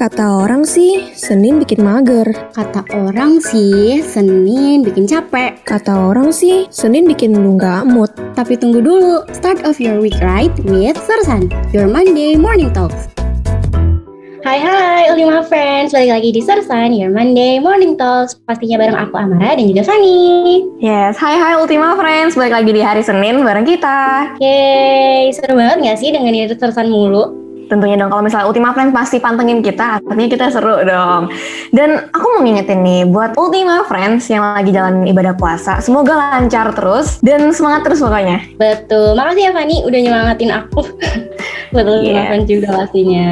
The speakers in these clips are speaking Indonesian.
Kata orang sih, Senin bikin mager. Kata orang sih, Senin bikin capek. Kata orang sih, Senin bikin lu nggak mood. Tapi tunggu dulu, start of your week right with Sersan, your Monday morning talks. Hai hai Ultima Friends, balik lagi di Sersan, your Monday morning talks. Pastinya bareng aku Amara dan juga Fanny. Yes, hai hai Ultima Friends, balik lagi di hari Senin bareng kita. Yeay, seru banget gak sih dengan di Sersan mulu? Tentunya dong kalau misalnya Ultima Friends pasti pantengin kita, artinya kita seru dong. Dan aku mau ngingetin nih buat Ultima Friends yang lagi jalan ibadah puasa, semoga lancar terus dan semangat terus pokoknya. Betul, makasih ya Fanny udah nyemangatin aku. buat Ultima Yeah. Friends juga pastinya.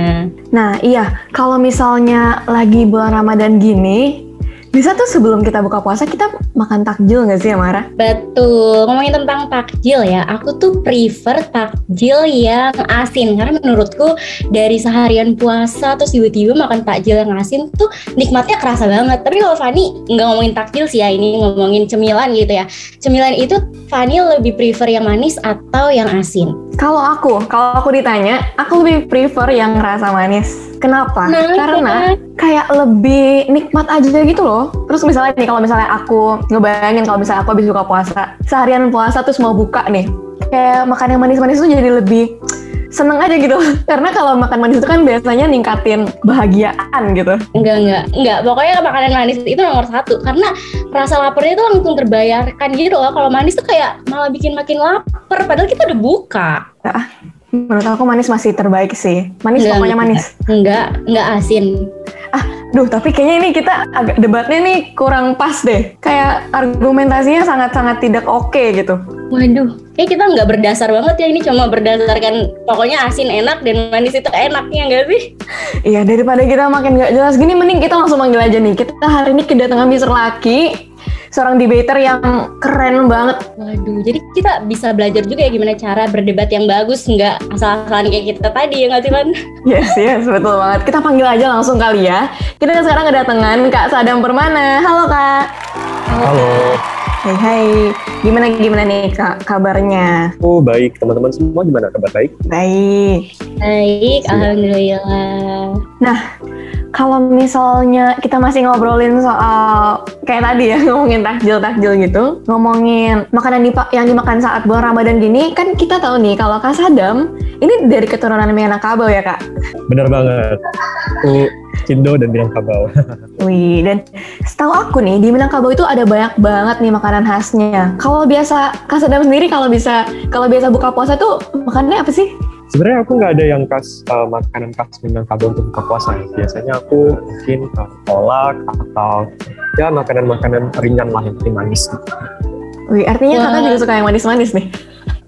Nah iya, kalau misalnya lagi bulan Ramadan gini, bisa tuh sebelum kita buka puasa kita makan takjil nggak sih Amara? Betul, ngomongin tentang takjil ya, aku tuh prefer takjil yang asin karena menurutku dari seharian puasa terus tiba-tiba makan takjil yang asin tuh nikmatnya kerasa banget. Tapi kalau Fani nggak ngomongin takjil sih ya, ini ngomongin cemilan gitu ya. Cemilan itu Fani lebih prefer yang manis atau yang asin? Kalau aku, kalau aku ditanya, aku lebih prefer yang rasa manis. Kenapa? Nah, Karena kayak lebih nikmat aja gitu loh. Terus misalnya nih, kalau misalnya aku ngebayangin kalau misalnya aku habis buka puasa, seharian puasa terus mau buka nih, kayak makan yang manis-manis tuh jadi lebih seneng aja gitu. Karena kalau makan manis itu kan biasanya ningkatin kebahagiaan gitu. Enggak, enggak, enggak. Pokoknya makanan manis itu nomor satu. Karena rasa laparnya itu langsung terbayarkan gitu loh. Kalau manis tuh kayak malah bikin makin lapar. Padahal kita udah buka. Menurut aku manis masih terbaik sih. Manis Enggak, pokoknya manis. Enggak, enggak asin. Duh, tapi kayaknya ini kita agak debatnya nih kurang pas deh. Kayak argumentasinya sangat-sangat tidak oke gitu. Waduh, kayak kita nggak berdasar banget ya. Ini cuma berdasarkan pokoknya asin enak dan manis itu enaknya nggak sih? Iya, daripada kita makin gak jelas gini, mending kita langsung manggil aja nih. Kita hari ini kedatangan Mister Laki, seorang debater yang keren banget. Waduh, jadi kita bisa belajar juga ya gimana cara berdebat yang bagus, nggak asal-asalan kayak kita tadi ya nggak sih, Man? Yes, yes, betul banget. Kita panggil aja langsung kali ya. Kita sekarang kedatangan Kak Sadam Permana. Halo Kak. Halo, Hai hai. Gimana gimana nih Kak kabarnya? oh baik teman-teman semua gimana kabar baik? Baik. Baik, alhamdulillah. Kalau misalnya kita masih ngobrolin soal kayak tadi ya ngomongin takjil-takjil gitu, ngomongin makanan dipa- yang dimakan saat bulan Ramadan gini, kan kita tahu nih kalau Kak Sadam ini dari keturunan Minangkabau ya Kak. Bener banget. Aku Cindo dan Minangkabau. Wih, dan setahu aku nih di Minangkabau itu ada banyak banget nih makanan khasnya. Kalau biasa Kak Sadam sendiri kalau bisa kalau biasa buka puasa tuh makannya apa sih? Sebenarnya aku nggak ada yang khas uh, makanan khas Minangkabau untuk buka puasa. Biasanya aku mungkin uh, kolak atau ya makanan-makanan ringan lah yang manis. Wih, artinya Wah. kakak juga suka yang manis-manis nih.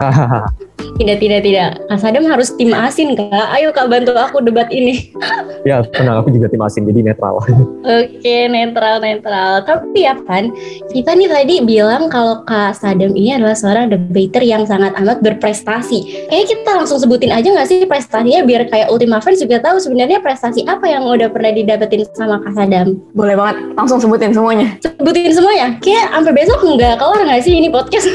Tidak, tidak, tidak. Kak Sadam harus tim asin, Kak. Ayo, Kak, bantu aku debat ini. ya tenang, aku juga tim asin jadi netral. Oke, netral, netral. Tapi ya, Pan, kita nih tadi bilang kalau Kak Sadam ini adalah seorang debater yang sangat amat berprestasi. Kayaknya kita langsung sebutin aja nggak sih prestasinya biar kayak Ultima Fans juga tahu sebenarnya prestasi apa yang udah pernah didapetin sama Kak Sadam. Boleh banget, langsung sebutin semuanya. Sebutin semuanya. Kayak sampai besok nggak kelar nggak sih ini podcast?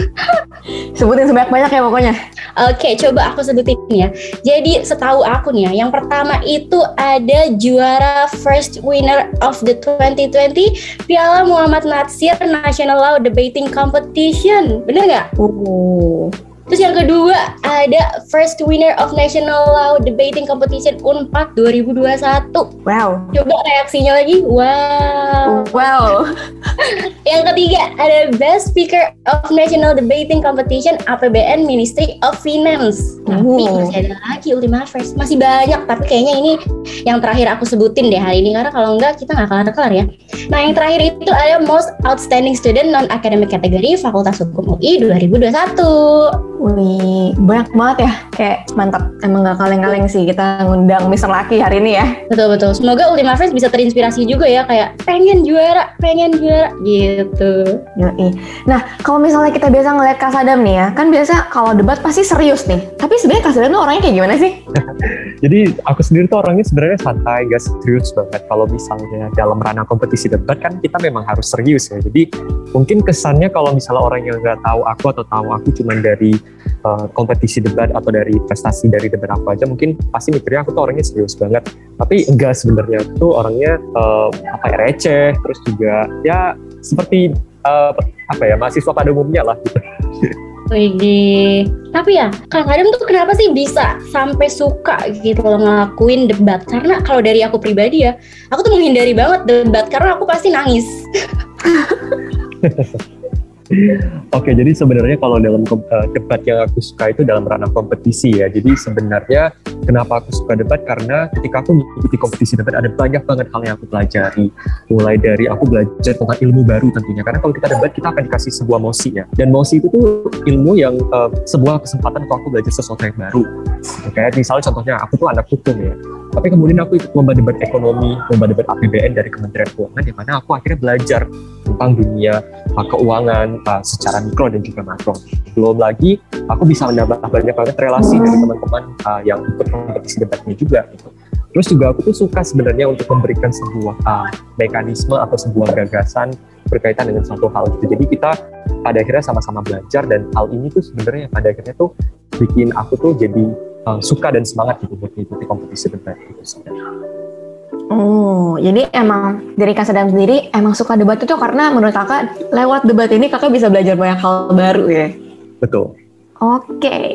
Sebutin sebanyak-banyak ya pokoknya. Oke, coba aku sebutin ya. Jadi setahu aku nih ya, yang pertama itu ada juara first winner of the 2020 Piala Muhammad Natsir National Law Debating Competition. Bener nggak? Uh. Terus yang kedua ada first winner of National Law Debating Competition Unpad 2021. Wow. Coba reaksinya lagi. Wow. Wow. Yang ketiga ada Best Speaker of National Debating Competition APBN Ministry of Finance. Tapi Oh. masih ada lagi Ultima First. Masih banyak, tapi kayaknya ini yang terakhir aku sebutin deh hari ini karena kalau enggak kita nggak kelar-kelar ya. Nah yang terakhir itu ada Most Outstanding Student Non Academic Category Fakultas Hukum UI 2021. Wih, banyak banget ya. Kayak mantap. Emang gak kaleng-kaleng sih kita ngundang Mister Laki hari ini ya. Betul betul. Semoga Ultima First bisa terinspirasi juga ya kayak pengen juara, pengen juara gitu. Yoi. Nah, kalau misalnya kita biasa ngeliat Kak Sadam nih ya, kan biasa kalau debat pasti serius nih. Tapi sebenarnya Kak Sadam tuh orangnya kayak gimana sih? Jadi aku sendiri tuh orangnya sebenarnya santai, gak serius banget. Kalau misalnya dalam ranah kompetisi debat kan kita memang harus serius ya. Jadi mungkin kesannya kalau misalnya orang yang nggak tahu aku atau tahu aku cuma dari uh, kompetisi debat atau dari prestasi dari debat aku aja mungkin pasti mikirnya aku tuh orangnya serius banget tapi enggak sebenarnya tuh orangnya uh, apa ya receh terus juga ya seperti uh, apa ya mahasiswa pada umumnya lah gitu. Wih, tapi ya Kang Adam tuh kenapa sih bisa sampai suka gitu loh ngelakuin debat? Karena kalau dari aku pribadi ya, aku tuh menghindari banget debat karena aku pasti nangis. Oke, jadi sebenarnya kalau dalam uh, debat yang aku suka itu dalam ranah kompetisi ya. Jadi sebenarnya kenapa aku suka debat karena ketika aku mengikuti kompetisi debat ada banyak banget hal yang aku pelajari. Mulai dari aku belajar tentang ilmu baru tentunya. Karena kalau kita debat kita akan dikasih sebuah mosi ya. Dan mosi itu tuh ilmu yang uh, sebuah kesempatan untuk aku belajar sesuatu yang baru. Kayak misalnya contohnya aku tuh anak hukum ya. Tapi kemudian aku ikut lomba debat ekonomi, lomba debat APBN dari Kementerian Keuangan, di mana aku akhirnya belajar tentang dunia uh, keuangan uh, secara mikro dan juga makro. Belum lagi, aku bisa menambah banyak banget relasi dari teman-teman uh, yang ikut kompetisi debatnya juga. Gitu. Terus juga aku tuh suka sebenarnya untuk memberikan sebuah uh, mekanisme atau sebuah gagasan berkaitan dengan suatu hal gitu. Jadi kita pada akhirnya sama-sama belajar dan hal ini tuh sebenarnya pada akhirnya tuh bikin aku tuh jadi uh, suka dan semangat gitu buat mengikuti kompetisi debat gitu sebenarnya. Oh, jadi emang dari Kak Sadam sendiri emang suka debat itu karena menurut kakak lewat debat ini kakak bisa belajar banyak hal baru ya? Betul. Oke. Okay.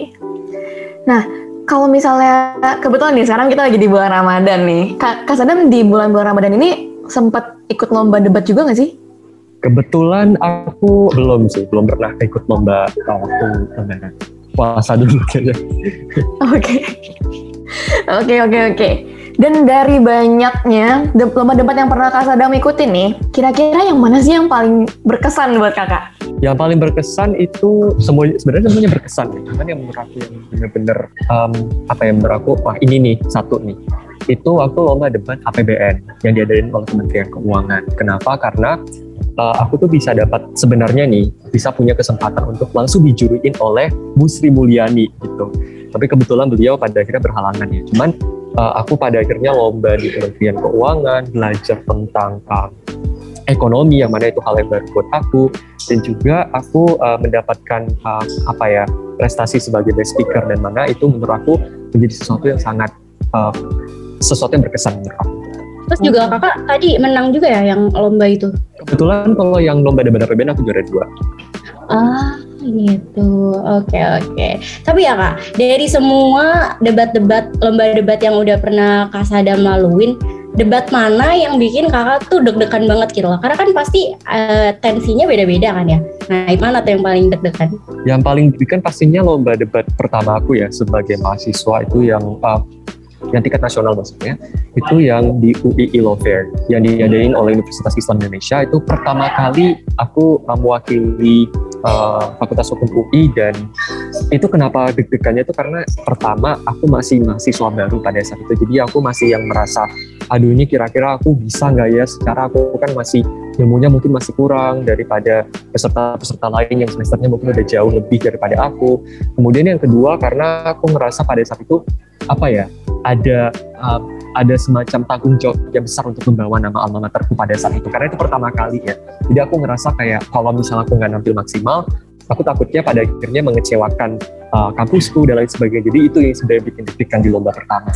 Nah, kalau misalnya kebetulan nih sekarang kita lagi di bulan Ramadan nih. Kak, Kak Sadam di bulan-bulan Ramadan ini sempat ikut lomba debat juga nggak sih? Kebetulan aku belum sih, belum pernah ikut lomba waktu Ramadan. Puasa dulu kayaknya. Oke. Oke, oke, oke. Dan dari banyaknya lomba debat yang pernah Kak Sadam ikutin nih, kira-kira yang mana sih yang paling berkesan buat kakak? Yang paling berkesan itu semua sebenarnya semuanya berkesan. Cuman yang menurut aku yang bener-bener um, apa yang menurut aku wah ini nih satu nih. Itu waktu lomba debat APBN yang diadain oleh Kementerian Keuangan. Kenapa? Karena uh, aku tuh bisa dapat sebenarnya nih bisa punya kesempatan untuk langsung dijuruin oleh Bu Sri Mulyani gitu. Tapi kebetulan beliau pada akhirnya berhalangan ya. Cuman uh, aku pada akhirnya lomba di Kementerian Keuangan, belajar tentang uh, ekonomi yang mana itu hal yang baru buat aku dan juga aku uh, mendapatkan uh, apa ya prestasi sebagai best speaker dan mana itu menurut aku menjadi sesuatu yang sangat uh, sesuatu yang berkesan menurut aku. Terus juga kakak tadi menang juga ya yang lomba itu? Kebetulan kalau yang lomba debat PBN aku juara dua. Ah, gitu. Oke, okay, oke. Okay. Tapi ya Kak, dari semua debat-debat lomba debat yang udah pernah Kak Sadam laluin, debat mana yang bikin Kakak tuh deg-degan banget gitu loh? Karena kan pasti uh, tensinya beda-beda kan ya. Nah, mana tuh yang paling deg-degan? Yang paling deg-degan pastinya lomba debat pertama aku ya sebagai mahasiswa itu yang uh, yang tingkat nasional maksudnya itu yang di UI Law Fair yang diadain oleh Universitas Islam Indonesia. Itu pertama kali aku mewakili uh, Fakultas Hukum UI dan itu kenapa deg-degannya itu karena pertama aku masih mahasiswa baru pada saat itu. Jadi aku masih yang merasa aduh ini kira-kira aku bisa nggak ya? Secara aku kan masih ilmunya mungkin masih kurang daripada peserta-peserta lain yang semesternya mungkin udah jauh lebih daripada aku. Kemudian yang kedua karena aku ngerasa pada saat itu apa ya ada uh, ada semacam tanggung jawab yang besar untuk membawa nama alma materku pada saat itu. Karena itu pertama kali ya. Jadi aku ngerasa kayak kalau misalnya aku nggak nampil maksimal aku takutnya pada akhirnya mengecewakan uh, kampusku dan lain sebagainya. Jadi itu yang sebenarnya bikin deg-degan di lomba pertama.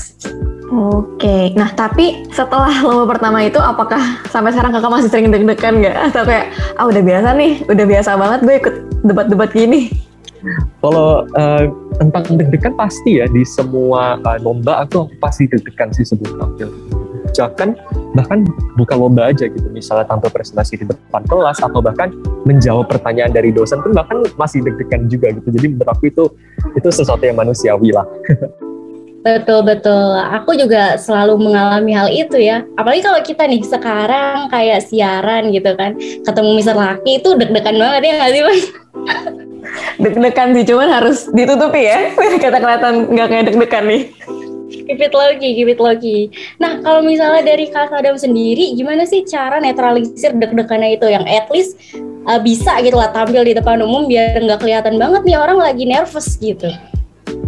Oke, nah tapi setelah lomba pertama itu apakah sampai sekarang kakak masih sering deg-degan nggak? Atau kayak, ah udah biasa nih, udah biasa banget gue ikut debat-debat gini? Kalau uh, tentang deg-degan pasti ya di semua uh, lomba aku, pasti deg-degan sih sebelum tampil. Bahkan bahkan bukan lomba aja gitu, misalnya tampil presentasi di depan kelas atau bahkan menjawab pertanyaan dari dosen pun bahkan masih deg-degan juga gitu. Jadi aku itu itu sesuatu yang manusiawi lah. Betul betul. Aku juga selalu mengalami hal itu ya. Apalagi kalau kita nih sekarang kayak siaran gitu kan, ketemu Mister Laki itu deg-degan banget ya nggak sih mas? Deg-degan sih, cuman harus ditutupi ya. Kata kelihatan nggak kayak deg-degan nih. Keep it low-key, keep it low-key. Nah, kalau misalnya dari Kak Sadam sendiri, gimana sih cara netralisir deg-degannya itu yang at least uh, bisa gitu lah tampil di depan umum biar nggak kelihatan banget nih orang lagi nervous gitu.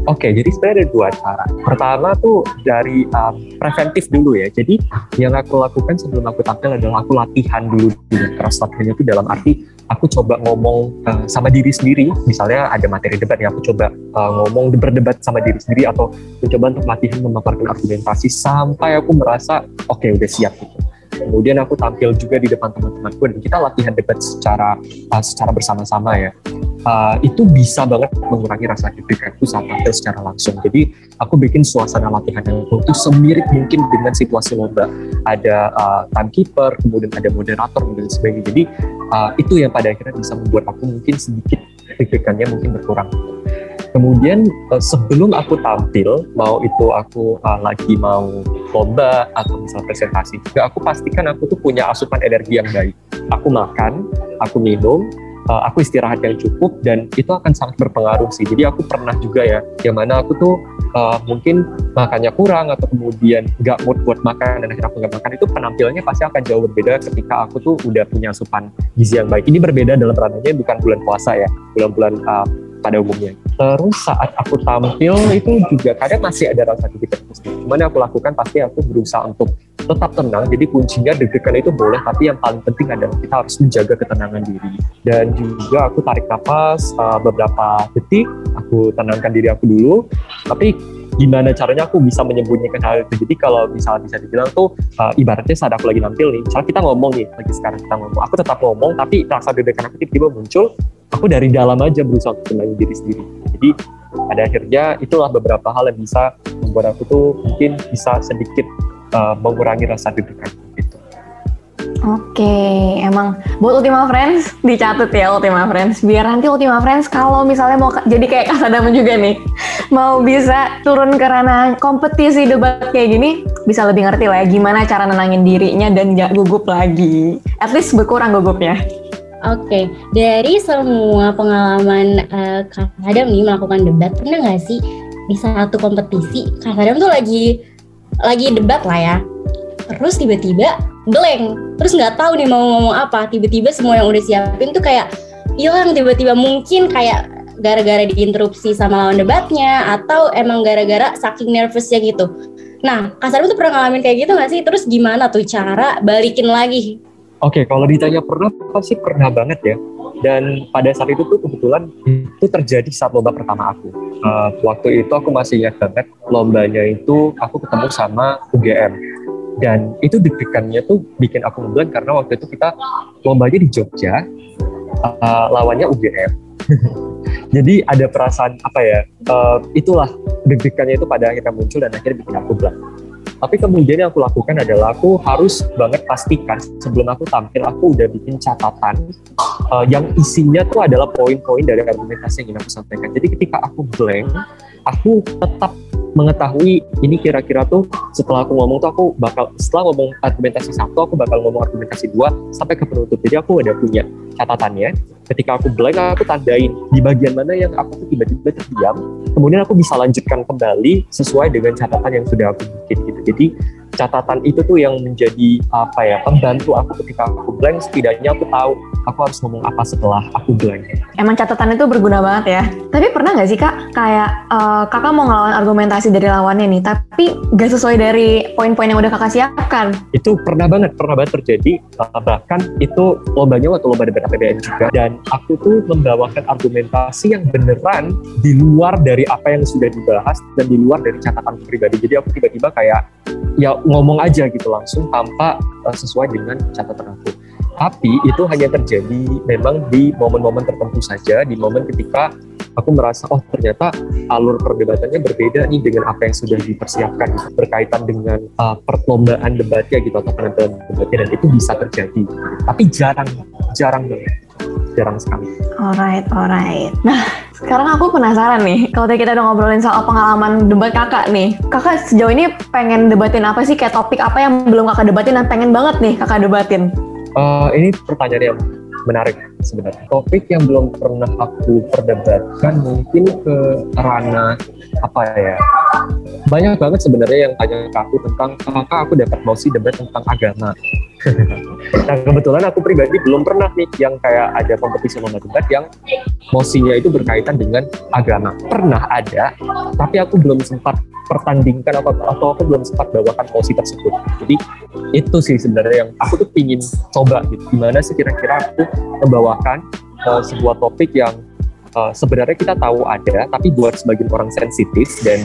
Oke, jadi sebenarnya ada dua cara. Pertama tuh dari um, preventif dulu ya. Jadi yang aku lakukan sebelum aku tampil adalah aku latihan dulu. Keras latihannya itu dalam arti aku coba ngomong uh, sama diri sendiri. Misalnya ada materi debat yang aku coba uh, ngomong berdebat sama diri sendiri atau mencoba untuk latihan memaparkan argumentasi sampai aku merasa oke okay, udah siap gitu. Kemudian aku tampil juga di depan teman-temanku dan kita latihan debat secara uh, secara bersama-sama ya uh, itu bisa banget mengurangi rasa deg-deganku saat tampil secara langsung. Jadi aku bikin suasana latihan yang itu semirip mungkin dengan situasi lomba. Ada uh, timekeeper, kemudian ada moderator dan sebagainya. Jadi uh, itu yang pada akhirnya bisa membuat aku mungkin sedikit deg-degannya mungkin berkurang. Kemudian uh, sebelum aku tampil, mau itu aku uh, lagi mau lomba atau misal presentasi, juga aku pastikan aku tuh punya asupan energi yang baik. Aku makan, aku minum, uh, aku istirahat yang cukup dan itu akan sangat berpengaruh sih. Jadi aku pernah juga ya, yang mana aku tuh uh, mungkin makannya kurang atau kemudian nggak mood buat makan dan akhirnya aku nggak makan itu penampilannya pasti akan jauh berbeda ketika aku tuh udah punya asupan gizi yang baik. Ini berbeda dalam ranahnya bukan bulan puasa ya, bulan-bulan uh, pada umumnya. Terus saat aku tampil itu juga kadang masih ada rasa sedikit nervous. Cuman yang aku lakukan pasti aku berusaha untuk tetap tenang. Jadi kuncinya deg-degan itu boleh, tapi yang paling penting adalah kita harus menjaga ketenangan diri. Dan juga aku tarik nafas uh, beberapa detik, aku tenangkan diri aku dulu. Tapi gimana caranya aku bisa menyembunyikan hal itu. Jadi kalau misalnya bisa dibilang tuh uh, ibaratnya saat aku lagi nampil nih, misalnya kita ngomong nih, lagi sekarang kita ngomong, aku tetap ngomong, tapi rasa deg-degan aku tiba-tiba muncul, aku dari dalam aja berusaha untuk tenangin diri sendiri. Jadi pada akhirnya itulah beberapa hal yang bisa membuat aku tuh mungkin bisa sedikit uh, mengurangi rasa deg-degan gitu. Oke, emang buat Ultima Friends dicatat ya Ultima Friends. Biar nanti Ultima Friends kalau misalnya mau jadi kayak Kasadamu juga nih, mau bisa turun ke ranah kompetisi debat kayak gini, bisa lebih ngerti lah ya gimana cara nenangin dirinya dan gak gugup lagi. At least berkurang gugupnya. Oke, okay. dari semua pengalaman uh, Kak Adam nih melakukan debat, pernah nggak sih di satu kompetisi Kak Adam tuh lagi lagi debat lah ya, terus tiba-tiba blank terus nggak tahu nih mau ngomong apa tiba-tiba semua yang udah siapin tuh kayak hilang tiba-tiba mungkin kayak gara-gara diinterupsi sama lawan debatnya atau emang gara-gara saking nervousnya gitu nah kasar tuh pernah ngalamin kayak gitu nggak sih terus gimana tuh cara balikin lagi Oke, okay, kalau ditanya pernah, pasti pernah banget ya. Dan pada saat itu tuh kebetulan itu terjadi saat lomba pertama aku. Uh, waktu itu aku masih ingat banget lombanya itu aku ketemu sama UGM dan itu deg-degannya tuh bikin aku ngeblank karena waktu itu kita lombanya di Jogja uh, lawannya UGM jadi ada perasaan apa ya uh, itulah deg-degannya itu pada akhirnya muncul dan akhirnya bikin aku blank tapi kemudian yang aku lakukan adalah aku harus banget pastikan sebelum aku tampil aku udah bikin catatan uh, yang isinya tuh adalah poin-poin dari argumentasi yang ingin aku sampaikan. Jadi ketika aku blank aku tetap mengetahui ini kira-kira tuh setelah aku ngomong tuh aku bakal setelah ngomong argumentasi satu aku bakal ngomong argumentasi dua sampai ke penutup. Jadi aku udah punya catatannya. Ketika aku blank aku tandain di bagian mana yang aku tuh tiba-tiba terdiam. Kemudian aku bisa lanjutkan kembali sesuai dengan catatan yang sudah aku bikin gitu. Jadi catatan itu tuh yang menjadi apa ya pembantu aku ketika aku blank setidaknya aku tahu aku harus ngomong apa setelah aku blank. Emang catatan itu berguna banget ya. Tapi pernah nggak sih kak kayak uh, kakak mau ngelawan argumentasi dari lawannya nih, tapi nggak sesuai dari poin-poin yang udah kakak siapkan? Itu pernah banget, pernah banget terjadi. Uh, bahkan itu lombanya waktu lomba debat APBN juga. Dan aku tuh membawakan argumentasi yang beneran di luar dari apa yang sudah dibahas dan di luar dari catatan pribadi. Jadi aku tiba-tiba kayak ya ngomong aja gitu langsung tanpa uh, sesuai dengan catatan aku tapi itu hanya terjadi memang di momen-momen tertentu saja, di momen ketika aku merasa oh ternyata alur perdebatannya berbeda nih dengan apa yang sudah dipersiapkan gitu, berkaitan dengan uh, perlombaan debatnya gitu atau penentuan debatnya dan itu bisa terjadi. Tapi jarang, jarang banget, jarang sekali. Alright, alright. Nah, sekarang aku penasaran nih, kalau tadi kita udah ngobrolin soal pengalaman debat kakak nih, kakak sejauh ini pengen debatin apa sih, kayak topik apa yang belum kakak debatin dan pengen banget nih kakak debatin? Uh, ini pertanyaan yang menarik sebenarnya. Topik yang belum pernah aku perdebatkan mungkin ke ranah apa ya? Banyak banget sebenarnya yang tanya ke aku tentang apakah aku dapat mosi debat tentang agama. Nah kebetulan aku pribadi belum pernah nih yang kayak ada kompetisi lomba debat yang mosinya itu berkaitan dengan agama. Pernah ada, tapi aku belum sempat pertandingkan atau, atau aku belum sempat bawakan mosi tersebut. Jadi itu sih sebenarnya yang aku tuh pingin coba gitu. Gimana sih kira-kira aku membawakan uh, sebuah topik yang uh, sebenarnya kita tahu ada, tapi buat sebagian orang sensitif dan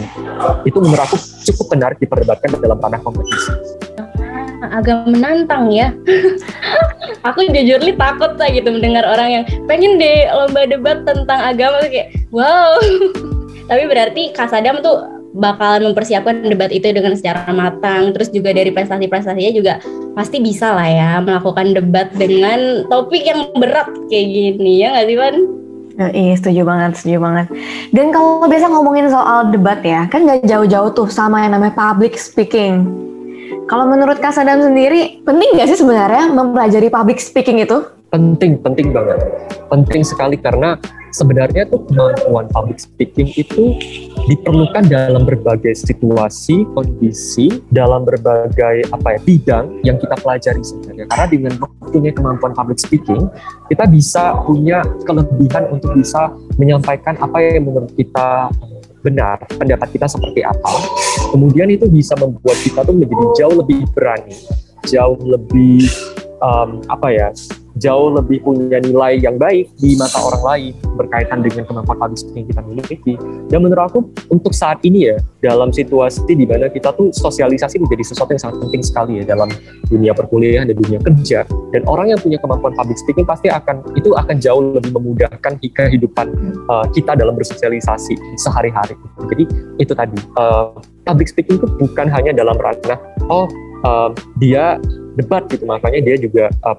itu menurut aku cukup menarik diperdebatkan dalam ranah kompetisi. Agak menantang ya. aku jujur li takut lah gitu mendengar orang yang pengen deh lomba debat tentang agama kayak wow. tapi berarti Kasadam tuh bakalan mempersiapkan debat itu dengan secara matang terus juga dari prestasi-prestasinya juga pasti bisa lah ya melakukan debat dengan topik yang berat kayak gini ya nggak sih Van? Iya setuju banget, setuju banget. Dan kalau biasa ngomongin soal debat ya, kan nggak jauh-jauh tuh sama yang namanya public speaking. Kalau menurut Kak Sadam sendiri, penting nggak sih sebenarnya mempelajari public speaking itu? Penting, penting banget. Penting sekali karena sebenarnya tuh kemampuan public speaking itu diperlukan dalam berbagai situasi, kondisi, dalam berbagai apa ya bidang yang kita pelajari sebenarnya. Karena dengan punya kemampuan public speaking, kita bisa punya kelebihan untuk bisa menyampaikan apa yang menurut kita benar, pendapat kita seperti apa. Kemudian itu bisa membuat kita tuh menjadi jauh lebih berani, jauh lebih um, apa ya jauh lebih punya nilai yang baik di mata orang lain berkaitan dengan kemampuan public speaking kita miliki. Dan menurut aku untuk saat ini ya dalam situasi di mana kita tuh sosialisasi menjadi sesuatu yang sangat penting sekali ya dalam dunia perkuliahan dan dunia kerja. Dan orang yang punya kemampuan public speaking pasti akan itu akan jauh lebih memudahkan kehidupan uh, kita dalam bersosialisasi sehari-hari. Jadi itu tadi uh, public speaking itu bukan hanya dalam ranah oh uh, dia debat gitu. Makanya dia juga uh,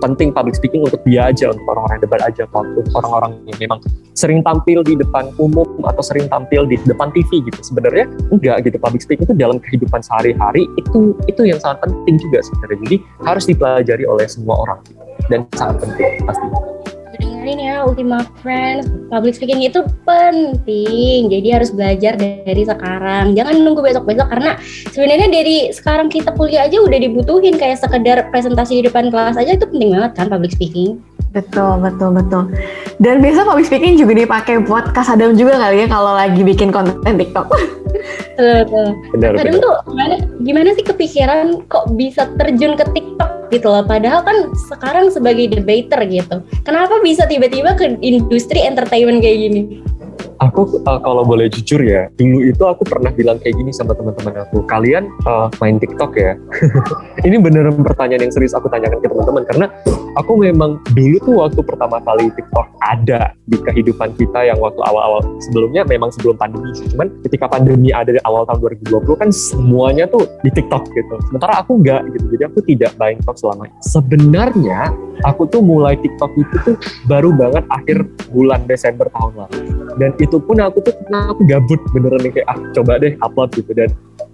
penting public speaking untuk dia aja untuk orang-orang debat aja untuk orang-orang yang memang sering tampil di depan umum atau sering tampil di depan TV gitu. Sebenarnya enggak gitu. Public speaking itu dalam kehidupan sehari-hari itu itu yang sangat penting juga sebenarnya. Jadi harus dipelajari oleh semua orang. Gitu. dan sangat penting pasti dengerin ya Ultima Friends. Public speaking itu penting. Jadi harus belajar dari sekarang. Jangan nunggu besok-besok karena sebenarnya dari sekarang kita kuliah aja udah dibutuhin. Kayak sekedar presentasi di depan kelas aja itu penting banget kan public speaking Betul, betul, betul. Dan biasa public speaking juga dipakai buat kasadam juga kali ya kalau lagi bikin konten TikTok. Betul, betul. Kadang tuh gimana, gimana sih kepikiran kok bisa terjun ke TikTok gitu loh. Padahal kan sekarang sebagai debater gitu. Kenapa bisa tiba-tiba ke industri entertainment kayak gini? aku uh, kalau boleh jujur ya, dulu itu aku pernah bilang kayak gini sama teman-teman aku, kalian uh, main TikTok ya? ini beneran pertanyaan yang serius aku tanyakan ke teman-teman karena aku memang dulu tuh waktu pertama kali TikTok ada di kehidupan kita yang waktu awal-awal sebelumnya memang sebelum pandemi sih. Cuman ketika pandemi ada di awal tahun 2020 kan semuanya tuh di TikTok gitu. Sementara aku enggak gitu. Jadi aku tidak main TikTok selama Sebenarnya aku tuh mulai TikTok itu tuh baru banget akhir bulan Desember tahun lalu. Dan itu pun aku tuh karena aku gabut beneran nih kayak ah coba deh upload gitu dan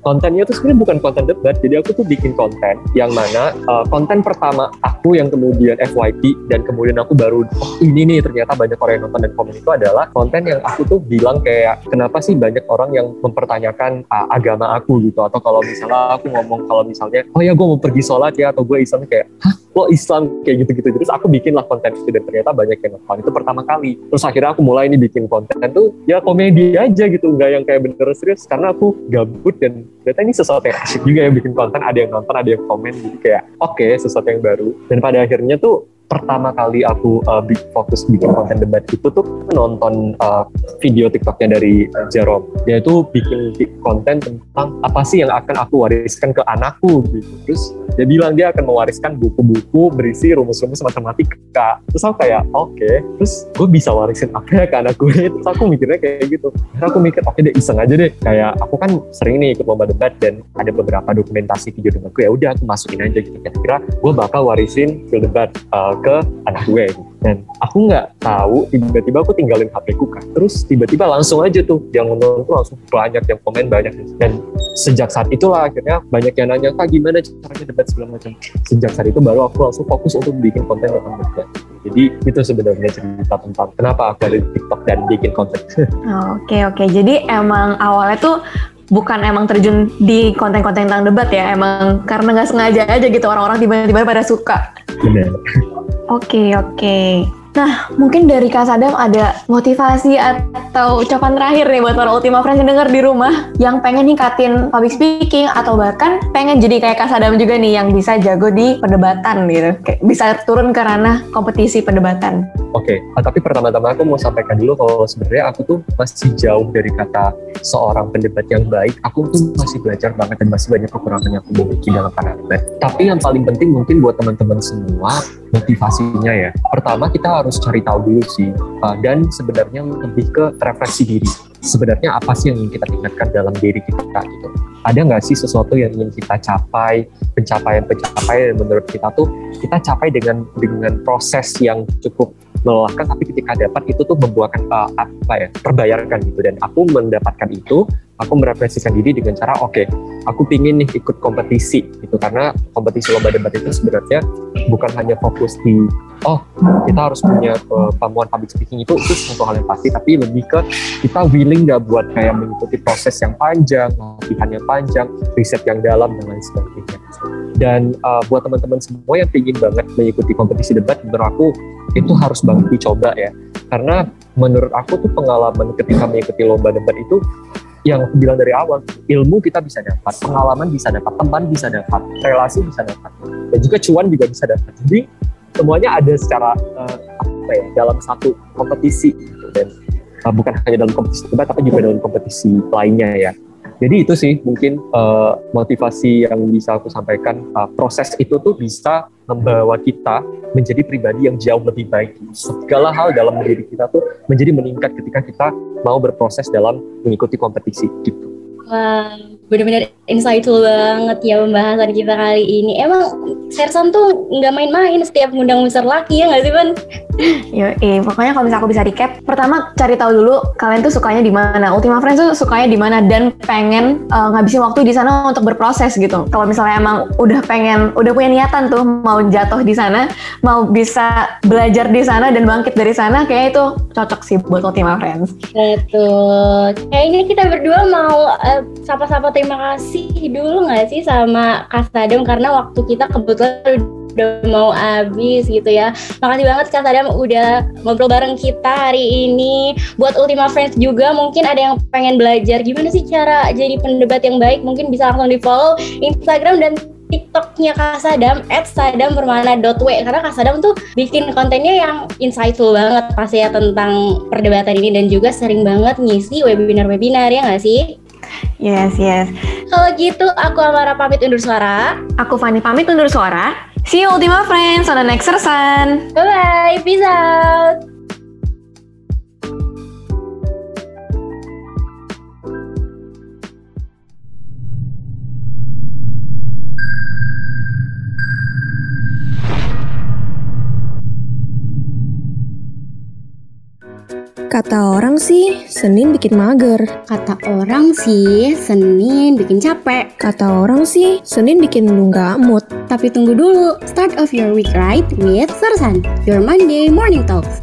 kontennya tuh sebenarnya bukan konten debat jadi aku tuh bikin konten yang mana uh, konten pertama aku yang kemudian FYP dan kemudian aku baru oh ini nih ternyata banyak orang yang nonton dan komen itu adalah konten yang aku tuh bilang kayak kenapa sih banyak orang yang mempertanyakan uh, agama aku gitu? Atau kalau misalnya aku ngomong kalau misalnya oh ya gue mau pergi sholat ya atau gue Islam kayak hah lo Islam? kayak gitu-gitu. Terus aku bikin lah konten itu dan ternyata banyak yang nonton. Itu pertama kali. Terus akhirnya aku mulai nih bikin konten tuh ya komedi aja gitu. Nggak yang kayak bener serius karena aku gabut dan ternyata ini sesuatu yang asik juga ya bikin konten ada yang nonton ada yang komen jadi kayak oke okay, sesuatu yang baru dan pada akhirnya tuh pertama kali aku uh, fokus bikin konten debat itu tuh nonton uh, video TikToknya dari uh, Jerome. Dia itu bikin konten tentang apa sih yang akan aku wariskan ke anakku gitu. Terus dia bilang dia akan mewariskan buku-buku berisi rumus-rumus matematika. Terus aku kayak oke, okay. terus gue bisa warisin apa ya ke anak gue? Terus aku mikirnya kayak gitu. Terus aku mikir oke okay deh iseng aja deh. Kayak aku kan sering nih ikut lomba debat dan ada beberapa dokumentasi video debatku ya udah aku masukin aja gitu. Kira-kira gue bakal warisin video debat uh, ke anak gue dan aku nggak tahu tiba-tiba aku tinggalin HP ku kan terus tiba-tiba langsung aja tuh yang nonton tuh langsung banyak yang komen banyak. Dan sejak saat itulah akhirnya banyak yang nanya kak gimana caranya debat? segala macam. Sejak saat itu baru aku langsung fokus untuk bikin konten tentang debat. Jadi itu sebenarnya cerita tentang kenapa aku ada di TikTok dan bikin konten. Oke oke. Jadi emang awalnya tuh bukan emang terjun di konten-konten tentang debat ya, emang karena nggak sengaja aja gitu orang-orang tiba-tiba pada suka. Benar. Oke, oke. Nah, mungkin dari Kak Sadam ada motivasi atau ucapan terakhir nih buat para Ultima Friends yang denger di rumah yang pengen ningkatin public speaking atau bahkan pengen jadi kayak Kak Sadam juga nih yang bisa jago di perdebatan gitu. Kayak bisa turun ke ranah kompetisi perdebatan. Oke, ah, tapi pertama-tama aku mau sampaikan dulu kalau sebenarnya aku tuh masih jauh dari kata seorang pendebat yang baik. Aku tuh masih belajar banget dan masih banyak kekurangan yang aku miliki dalam para. Tapi yang paling penting mungkin buat teman-teman semua motivasinya ya. Pertama kita harus cari tahu dulu sih uh, dan sebenarnya lebih ke refleksi diri. Sebenarnya apa sih yang ingin kita tingkatkan dalam diri kita gitu. Ada nggak sih sesuatu yang ingin kita capai, pencapaian-pencapaian yang menurut kita tuh kita capai dengan dengan proses yang cukup melelahkan tapi ketika dapat itu tuh membuahkan uh, apa ya terbayarkan gitu dan aku mendapatkan itu aku merefleksikan diri dengan cara oke okay, aku pingin nih ikut kompetisi gitu. Karena kompetisi lomba debat itu sebenarnya bukan hanya fokus di oh kita harus punya uh, pampuan public speaking itu itu satu hal yang pasti tapi lebih ke kita willing gak buat kayak mengikuti proses yang panjang latihan yang panjang riset yang dalam dan lain sebagainya. Dan uh, buat teman-teman semua yang ingin banget mengikuti kompetisi debat menurut aku itu harus banget dicoba ya. Karena menurut aku tuh pengalaman ketika mengikuti lomba debat itu yang aku bilang dari awal ilmu kita bisa dapat pengalaman bisa dapat teman bisa dapat relasi bisa dapat dan juga cuan juga bisa dapat jadi semuanya ada secara uh, apa ya dalam satu kompetisi gitu. dan uh, bukan hanya dalam kompetisi debat tapi juga dalam kompetisi lainnya ya jadi itu sih mungkin uh, motivasi yang bisa aku sampaikan uh, proses itu tuh bisa membawa kita menjadi pribadi yang jauh lebih baik. Segala hal dalam diri kita tuh menjadi meningkat ketika kita mau berproses dalam mengikuti kompetisi gitu. Wah, benar-benar insightful banget ya pembahasan kita kali ini. Emang Sersan tuh nggak main-main setiap ngundang Mister Laki ya nggak sih, Ban? Yo, eh, pokoknya kalau misalnya aku bisa recap, pertama cari tahu dulu kalian tuh sukanya di mana. Ultima Friends tuh sukanya di mana dan pengen uh, ngabisin waktu di sana untuk berproses gitu. Kalau misalnya emang udah pengen, udah punya niatan tuh mau jatuh di sana, mau bisa belajar di sana dan bangkit dari sana, kayak itu cocok sih buat Ultima Friends. Betul. Kayaknya kita berdua mau uh, sapa-sapa terima kasih dulu nggak sih sama Kak Sadam karena waktu kita kebetulan udah mau habis gitu ya. Makasih banget Kak Sadam udah ngobrol bareng kita hari ini. Buat Ultima Friends juga mungkin ada yang pengen belajar gimana sih cara jadi pendebat yang baik, mungkin bisa langsung di follow Instagram dan TikToknya Kak Sadam at sadampermana.w karena Kak Sadam tuh bikin kontennya yang insightful banget pasti ya tentang perdebatan ini dan juga sering banget ngisi webinar-webinar ya nggak sih? Yes, yes. Kalau gitu aku Amara pamit undur suara. Aku Fani pamit undur suara. See you Ultima Friends on the next Sersan. Bye-bye, peace out. Kata orang sih, Senin bikin mager. Kata orang sih, Senin bikin capek. Kata orang sih, Senin bikin lu nggak mood. Tapi tunggu dulu, start of your week right with Sersan, your Monday morning talks.